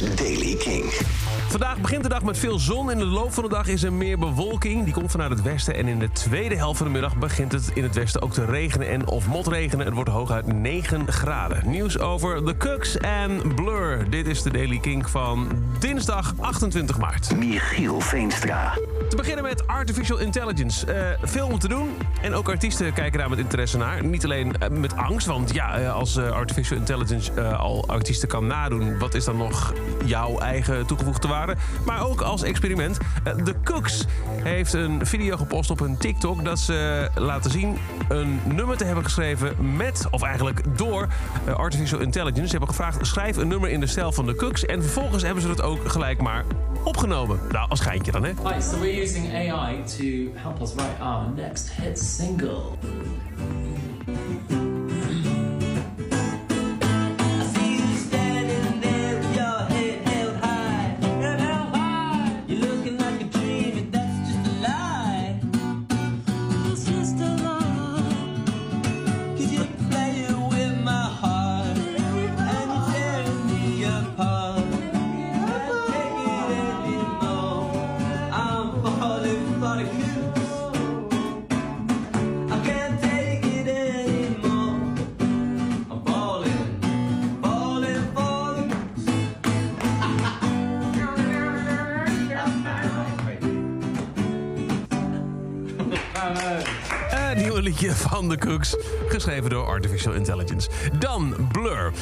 is Daily King. Vandaag begint de dag met veel zon. In de loop van de dag is er meer bewolking. Die komt vanuit het westen. En in de tweede helft van de middag begint het in het westen ook te regenen en of motregenen. Het wordt hooguit 9 graden. Nieuws over The Cooks en Blur. Dit is de Daily King van dinsdag 28 maart. Michiel Veenstra. Te beginnen met Artificial Intelligence. Eh, veel om te doen. En ook artiesten kijken daar met interesse naar. Niet alleen eh, met angst. Want ja, eh, als Artificial Intelligence al artiesten kan nadoen... wat is dan nog jouw eigen toegevoegde waarde? Maar ook als experiment. Eh, The Cooks heeft een video gepost op hun TikTok... dat ze laten zien een nummer te hebben geschreven met... of eigenlijk door eh, Artificial Intelligence. Ze hebben gevraagd, schrijf een nummer in de stijl van The Cooks. En vervolgens hebben ze het ook gelijk maar opgenomen. Nou, als geintje dan, hè? Right, so we're using AI to help us write our next hit single. Een nieuwe liedje van The Cooks, geschreven door Artificial Intelligence. Dan Blur.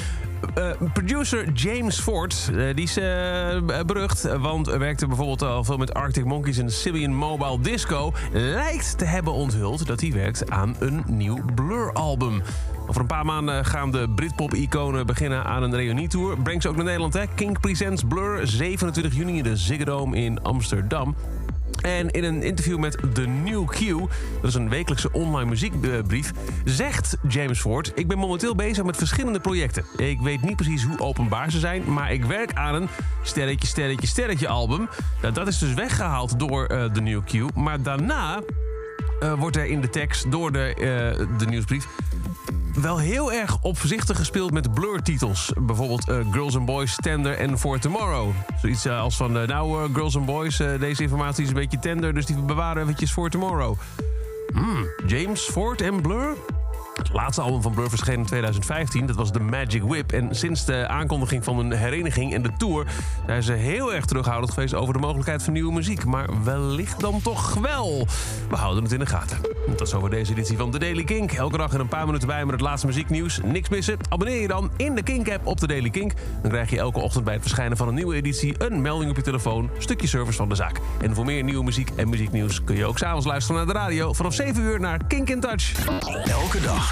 Eh, producer James Ford, eh, die is eh, berucht, want werkte bijvoorbeeld al veel met Arctic Monkeys en Sibian Mobile Disco. Lijkt te hebben onthuld dat hij werkt aan een nieuw Blur-album. Over een paar maanden gaan de Britpop-iconen beginnen aan een reunietour. Brengt ze ook naar Nederland, hè? King Presents Blur, 27 juni in de Ziggo Dome in Amsterdam. En in een interview met The New Q, dat is een wekelijkse online muziekbrief, zegt James Ford: Ik ben momenteel bezig met verschillende projecten. Ik weet niet precies hoe openbaar ze zijn, maar ik werk aan een sterretje, sterretje, sterretje album. Nou, dat is dus weggehaald door eh, The New Q. Maar daarna eh, wordt er in de tekst door de, eh, de nieuwsbrief wel heel erg opzichtig gespeeld met blur-titels. Bijvoorbeeld eh, Girls and Boys, Tender en For Tomorrow. Zoiets eh, als van, eh, nou Girls and Boys, deze informatie is een beetje tender... dus die bewaren eventjes voor Tomorrow. Hmm, James Ford en Blur? Het laatste album van Blur verscheen in 2015. Dat was The Magic Whip. En sinds de aankondiging van een hereniging en de tour... zijn ze heel erg terughoudend geweest over de mogelijkheid van nieuwe muziek. Maar wellicht dan toch wel. We houden het in de gaten. Dat is over deze editie van The Daily Kink. Elke dag in een paar minuten bij met het laatste muzieknieuws. Niks missen. Abonneer je dan in de Kink-app op The Daily Kink. Dan krijg je elke ochtend bij het verschijnen van een nieuwe editie... een melding op je telefoon, stukje service van de zaak. En voor meer nieuwe muziek en muzieknieuws... kun je ook s'avonds luisteren naar de radio... vanaf 7 uur naar Kink in Touch. Elke dag